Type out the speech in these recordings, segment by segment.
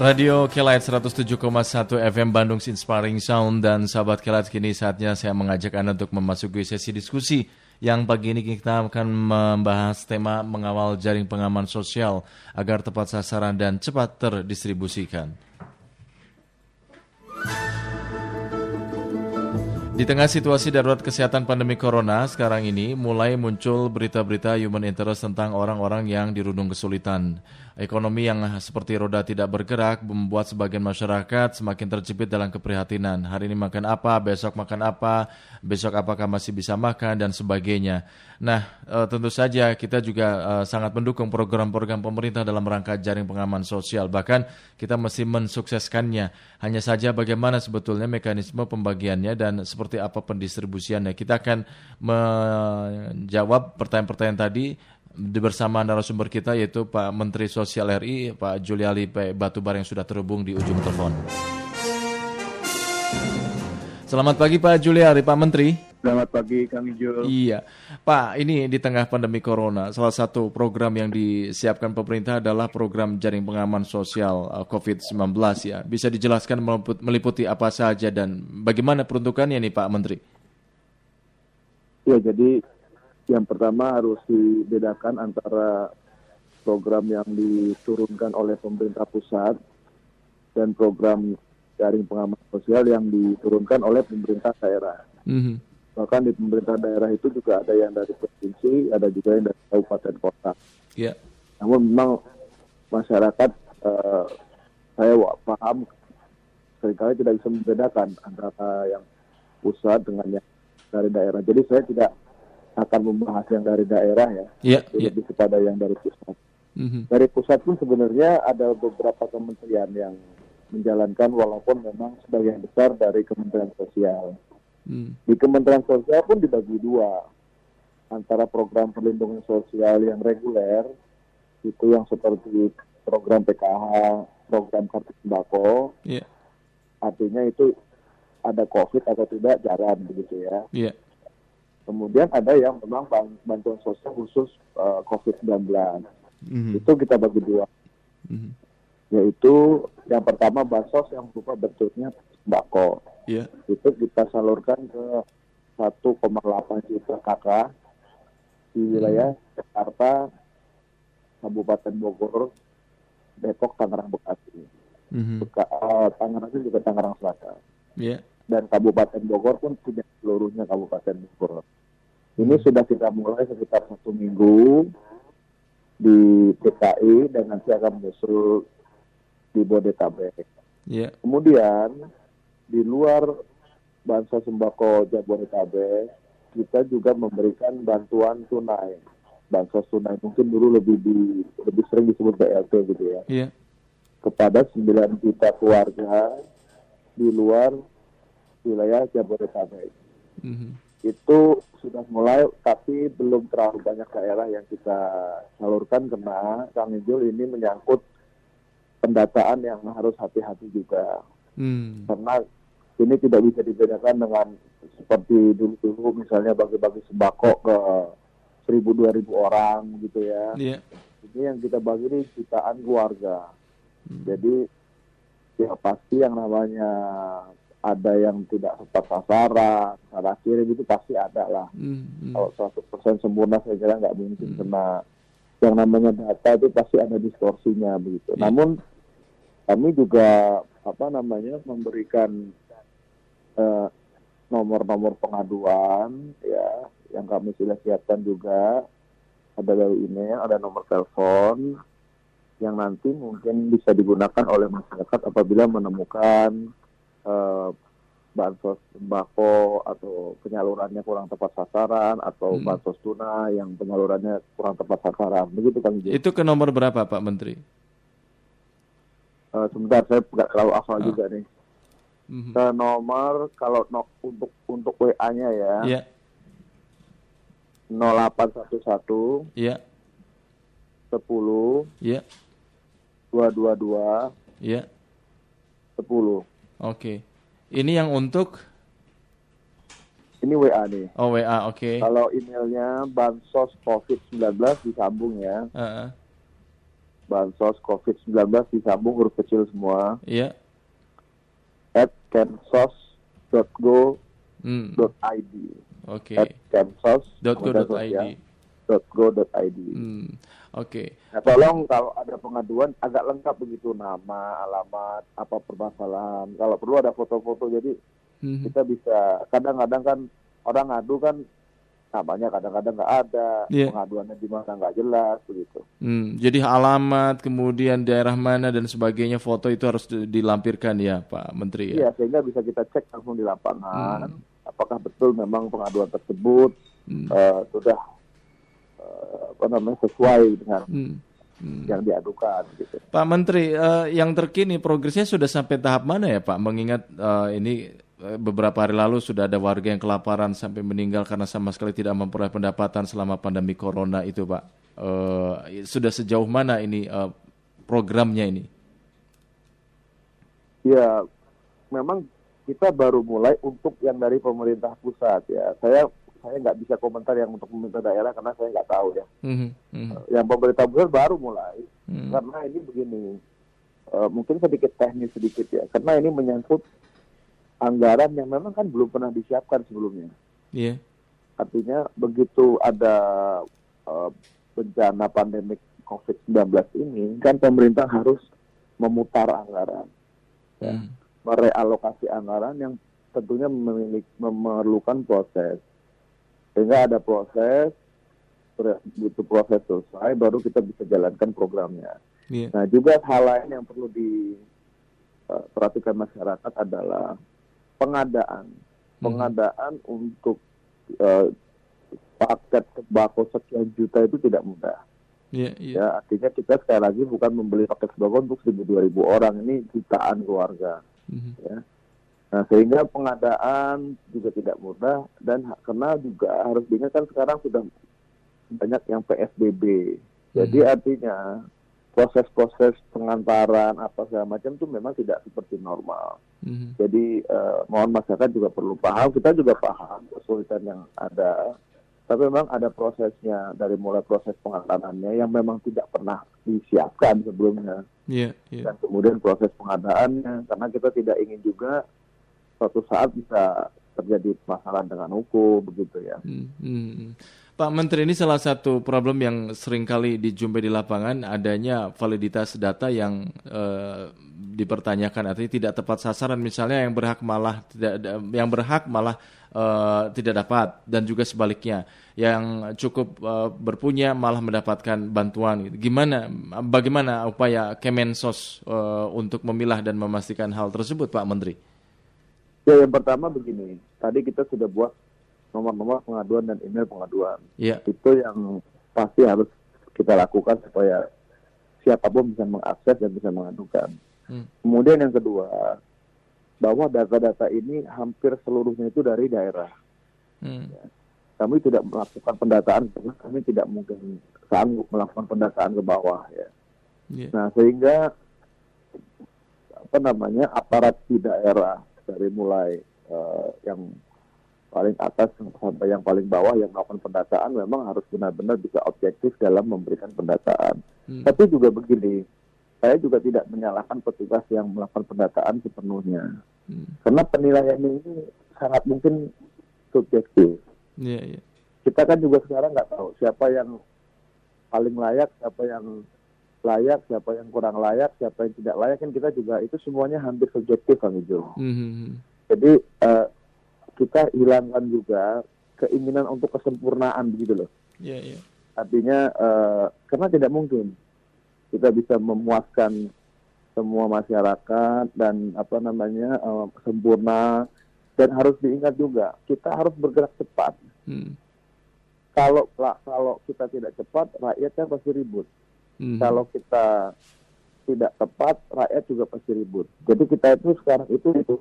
Radio Kelight 107,1 FM Bandung Inspiring Sound dan sahabat Kelight kini saatnya saya mengajak Anda untuk memasuki sesi diskusi yang pagi ini kita akan membahas tema mengawal jaring pengaman sosial agar tepat sasaran dan cepat terdistribusikan. Di tengah situasi darurat kesehatan pandemi corona sekarang ini mulai muncul berita-berita human interest tentang orang-orang yang dirundung kesulitan. Ekonomi yang seperti roda tidak bergerak membuat sebagian masyarakat semakin terjepit dalam keprihatinan. Hari ini makan apa, besok makan apa, besok apakah masih bisa makan, dan sebagainya. Nah, e, tentu saja kita juga e, sangat mendukung program-program pemerintah dalam rangka jaring pengaman sosial. Bahkan kita mesti mensukseskannya. Hanya saja bagaimana sebetulnya mekanisme pembagiannya dan seperti apa pendistribusiannya. Kita akan menjawab pertanyaan-pertanyaan tadi bersama narasumber kita yaitu Pak Menteri Sosial RI Pak Juliali P. Batubar yang sudah terhubung di ujung telepon. Selamat pagi Pak Juliari, Pak Menteri. Selamat pagi Kang Jul. Iya, Pak. Ini di tengah pandemi corona, salah satu program yang disiapkan pemerintah adalah program jaring pengaman sosial uh, COVID-19 ya. Bisa dijelaskan meliputi apa saja dan bagaimana peruntukannya nih Pak Menteri? Ya, jadi yang pertama harus dibedakan antara program yang diturunkan oleh pemerintah pusat dan program jaring pengaman sosial yang diturunkan oleh pemerintah daerah. Mm-hmm. Bahkan di pemerintah daerah itu juga ada yang dari provinsi, ada juga yang dari kabupaten kota. Yeah. Namun memang masyarakat uh, saya paham sering kali tidak bisa membedakan antara yang pusat dengan yang dari daerah. Jadi saya tidak akan membahas yang dari daerah ya, yeah, yeah. lebih kepada yang dari pusat. Mm-hmm. Dari pusat pun sebenarnya ada beberapa kementerian yang menjalankan walaupun memang sebagian besar dari Kementerian Sosial. Mm. Di Kementerian Sosial pun dibagi dua antara program perlindungan sosial yang reguler itu yang seperti program PKH, program kartu sembako. Yeah. Artinya itu ada COVID atau tidak jalan begitu ya. Yeah. Kemudian ada yang memang bantuan sosial khusus uh, COVID-19. Mm-hmm. Itu kita bagi dua. Mm-hmm. Yaitu yang pertama bansos yang berupa bentuknya sembako. Yeah. Itu kita salurkan ke 1,8 juta kakak di wilayah mm-hmm. Jakarta, Kabupaten Bogor, Depok, Tangerang, Bekasi. Mm-hmm. Beka, uh, Tangerang juga Tangerang Selatan. Yeah. Dan Kabupaten Bogor pun tidak seluruhnya Kabupaten Bogor. Ini sudah kita mulai sekitar satu minggu di DKI dan nanti akan menyusul di Bodetabek. Yeah. Kemudian di luar bansos sembako Jabodetabek, kita juga memberikan bantuan tunai. Bansos tunai mungkin dulu lebih di, lebih sering disebut BLT gitu ya. Yeah. Kepada 9 juta keluarga di luar wilayah Jabodetabek. Mm -hmm itu sudah mulai tapi belum terlalu banyak daerah yang kita salurkan karena Kang Ijul ini menyangkut pendataan yang harus hati-hati juga hmm. karena ini tidak bisa dibedakan dengan seperti dulu-dulu misalnya bagi-bagi sembako ke seribu dua ribu orang gitu ya yeah. ini yang kita bagi ini jutaan keluarga hmm. jadi ya pasti yang namanya ada yang tidak tepat sasaran, salah kirim itu pasti ada lah. Hmm, hmm. Kalau 100% sempurna saya kira nggak mungkin hmm. karena yang namanya data itu pasti ada distorsinya begitu. Yeah. Namun kami juga apa namanya memberikan eh, nomor-nomor pengaduan ya yang kami sudah siapkan juga ada dari email, ada nomor telepon yang nanti mungkin bisa digunakan oleh masyarakat apabila menemukan uh, bansos sembako atau penyalurannya kurang tepat sasaran atau hmm. bansos tunai yang penyalurannya kurang tepat sasaran begitu kan itu ke nomor berapa Pak Menteri uh, sebentar saya nggak terlalu hafal oh. juga nih hmm. ke nomor kalau no, untuk untuk WA-nya ya yeah. 0811 ya yeah. 10 ya yeah. 222 ya yeah. 10 Oke. Ini yang untuk Ini WA nih. Oh WA, oke. Okay. Kalau emailnya bansos COVID-19 disambung ya. Uh -uh. Bansos COVID-19 disambung huruf kecil semua. Iya. Yeah. At kensos.go.id. Hmm. Oke. Okay. At kensos.go.id. .go.id. Hmm. Oke. Okay. Nah, tolong kalau ada pengaduan agak lengkap begitu nama, alamat, apa permasalahan. Kalau perlu ada foto-foto jadi hmm. kita bisa kadang-kadang kan orang ngadu kan namanya kadang-kadang nggak ada yeah. pengaduannya di mana nggak jelas begitu. Hmm, jadi alamat kemudian daerah mana dan sebagainya foto itu harus dilampirkan ya Pak Menteri ya. Iya sehingga bisa kita cek langsung di lapangan hmm. apakah betul memang pengaduan tersebut hmm. uh, sudah apa namanya sesuai dengan hmm. Hmm. yang diadukan gitu. Pak Menteri, uh, yang terkini progresnya sudah sampai tahap mana ya Pak? Mengingat uh, ini Eh, beberapa hari lalu sudah ada warga yang kelaparan sampai meninggal karena sama sekali tidak memperoleh pendapatan selama pandemi corona itu, Pak. Uh, sudah sejauh mana ini uh, programnya ini? Ya, memang kita baru mulai untuk yang dari pemerintah pusat ya. Saya saya nggak bisa komentar yang untuk pemerintah daerah karena saya nggak tahu ya. Mm -hmm. Yang pemerintah pusat baru mulai mm -hmm. karena ini begini, uh, mungkin sedikit teknis sedikit ya, karena ini menyangkut anggaran yang memang kan belum pernah disiapkan sebelumnya. Iya. Yeah. Artinya begitu ada uh, bencana pandemik COVID-19 ini, kan pemerintah harus memutar anggaran, ya. mm. merealokasi anggaran yang tentunya memiliki, memerlukan proses. Sehingga ada proses, begitu proses selesai, baru kita bisa jalankan programnya. Yeah. Nah juga hal lain yang perlu diperhatikan uh, masyarakat adalah pengadaan hmm. pengadaan untuk uh, paket sembako sekian juta itu tidak mudah. Yeah, yeah. Ya artinya kita sekali lagi bukan membeli paket sembako untuk seribu dua ribu orang ini jutaan keluarga. Mm-hmm. Ya. Nah sehingga pengadaan juga tidak mudah dan karena juga harus diingat kan sekarang sudah banyak yang PSBB. Jadi mm-hmm. artinya proses-proses pengantaran apa segala macam itu memang tidak seperti normal. Mm-hmm. Jadi uh, mohon masyarakat juga perlu paham, kita juga paham kesulitan yang ada. Tapi memang ada prosesnya dari mulai proses pengantarannya yang memang tidak pernah disiapkan sebelumnya. Yeah, yeah. Dan kemudian proses pengadaannya karena kita tidak ingin juga suatu saat bisa terjadi masalah dengan hukum begitu ya. Mm-hmm. Pak Menteri ini salah satu problem yang sering kali dijumpai di lapangan adanya validitas data yang uh, dipertanyakan artinya tidak tepat sasaran misalnya yang berhak malah tidak yang berhak malah uh, tidak dapat dan juga sebaliknya yang cukup uh, berpunya malah mendapatkan bantuan gimana bagaimana upaya Kemensos uh, untuk memilah dan memastikan hal tersebut Pak Menteri Ya yang pertama begini tadi kita sudah buat nomor-nomor pengaduan dan email pengaduan. Yeah. Itu yang pasti harus kita lakukan supaya siapa pun bisa mengakses dan bisa mengadukan. Hmm. Kemudian yang kedua, bahwa data-data ini hampir seluruhnya itu dari daerah. Hmm. Ya. Kami tidak melakukan pendataan karena kami tidak mungkin sanggup melakukan pendataan ke bawah ya. Yeah. Nah sehingga apa namanya aparat di daerah dari mulai uh, yang paling atas sampai yang paling bawah yang melakukan pendataan memang harus benar-benar bisa objektif dalam memberikan pendataan. Hmm. Tapi juga begini, saya juga tidak menyalahkan petugas yang melakukan pendataan sepenuhnya. Hmm. Karena penilaian ini sangat mungkin subjektif. Yeah, yeah. Kita kan juga sekarang nggak tahu siapa yang paling layak, siapa yang layak, siapa yang kurang layak, siapa yang tidak layak kan kita juga itu semuanya hampir subjektif kan itu. Mm -hmm. Jadi uh, kita hilangkan juga keinginan untuk kesempurnaan begitu loh. Yeah. Yeah. Artinya uh, karena tidak mungkin kita bisa memuaskan semua masyarakat dan apa namanya uh, sempurna dan harus diingat juga kita harus bergerak cepat. Hmm. Kalau kalau kita tidak cepat rakyatnya pasti ribut. Hmm. Kalau kita tidak tepat rakyat juga pasti ribut. Jadi kita itu sekarang itu itu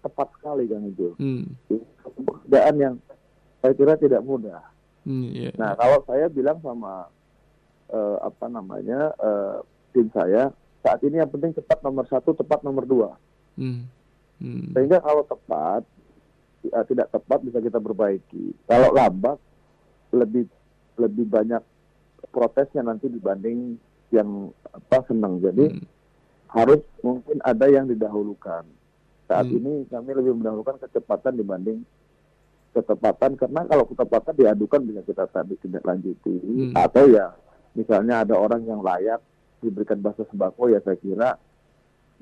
tepat sekali kan itu. Hmm. Pekerjaan yang saya kira tidak mudah. Hmm, yeah. Nah kalau saya bilang sama uh, apa namanya uh, tim saya saat ini yang penting tepat nomor satu, tepat nomor dua. Hmm. Hmm. Sehingga kalau tepat uh, tidak tepat bisa kita perbaiki. Kalau lambat lebih lebih banyak protesnya nanti dibanding yang apa senang. Jadi hmm. harus mungkin ada yang didahulukan. Saat hmm. ini kami lebih mendahulukan kecepatan dibanding ketepatan karena kalau ketepatan diadukan bisa kita tadi tidak lanjuti hmm. atau ya misalnya ada orang yang layak diberikan bahasa sembako ya saya kira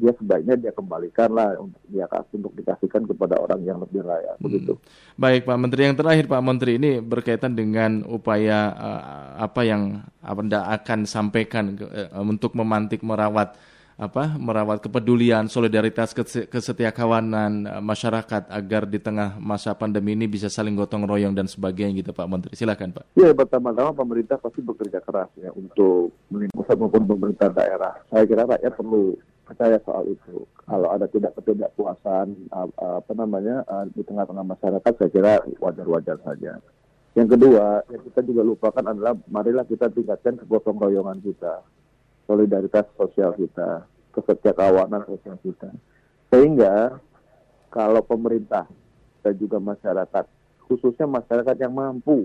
dia sebaiknya dia kembalikan lah untuk dia kasih untuk dikasihkan kepada orang yang lebih layak hmm. begitu. Baik Pak Menteri yang terakhir Pak Menteri ini berkaitan dengan upaya uh, apa yang Anda akan sampaikan uh, untuk memantik merawat apa merawat kepedulian, solidaritas, kesetiakawanan eh, masyarakat agar di tengah masa pandemi ini bisa saling gotong royong dan sebagainya gitu Pak Menteri. Silakan Pak. Ya pertama-tama pemerintah pasti bekerja keras ya untuk pusat maupun pemerintah daerah. Saya kira rakyat perlu percaya soal itu. Kalau ada tidak ketidakpuasan apa namanya eh, di tengah-tengah masyarakat, saya kira wajar-wajar saja. Yang kedua, yang kita juga lupakan adalah marilah kita tingkatkan kegotong royongan kita solidaritas sosial kita, kesetiakawanan sosial kita. Sehingga kalau pemerintah dan juga masyarakat, khususnya masyarakat yang mampu,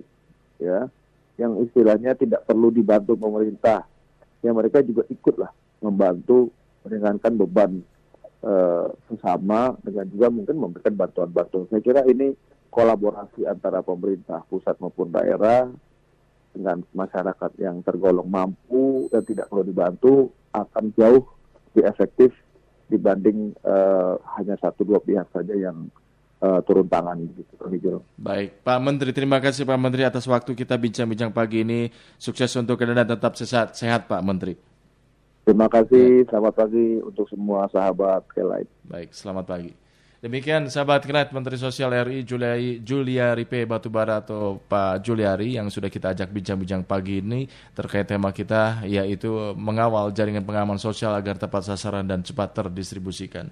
ya, yang istilahnya tidak perlu dibantu pemerintah, ya mereka juga ikutlah membantu meringankan beban uh, sesama dengan juga mungkin memberikan bantuan-bantuan. Saya kira ini kolaborasi antara pemerintah pusat maupun daerah dengan masyarakat yang tergolong mampu dan tidak perlu dibantu akan jauh lebih efektif dibanding uh, hanya satu dua pihak saja yang uh, turun tangan gitu. Baik, Pak Menteri, terima kasih Pak Menteri atas waktu kita bincang-bincang pagi ini. Sukses untuk Anda tetap sehat, sehat Pak Menteri. Terima kasih, ya. selamat pagi untuk semua sahabat Kelight. Baik, selamat pagi. Demikian sahabat Kilat Menteri Sosial RI Juliari, Juliari P. Batubara atau Pak Juliari yang sudah kita ajak bincang-bincang pagi ini terkait tema kita yaitu mengawal jaringan pengaman sosial agar tepat sasaran dan cepat terdistribusikan.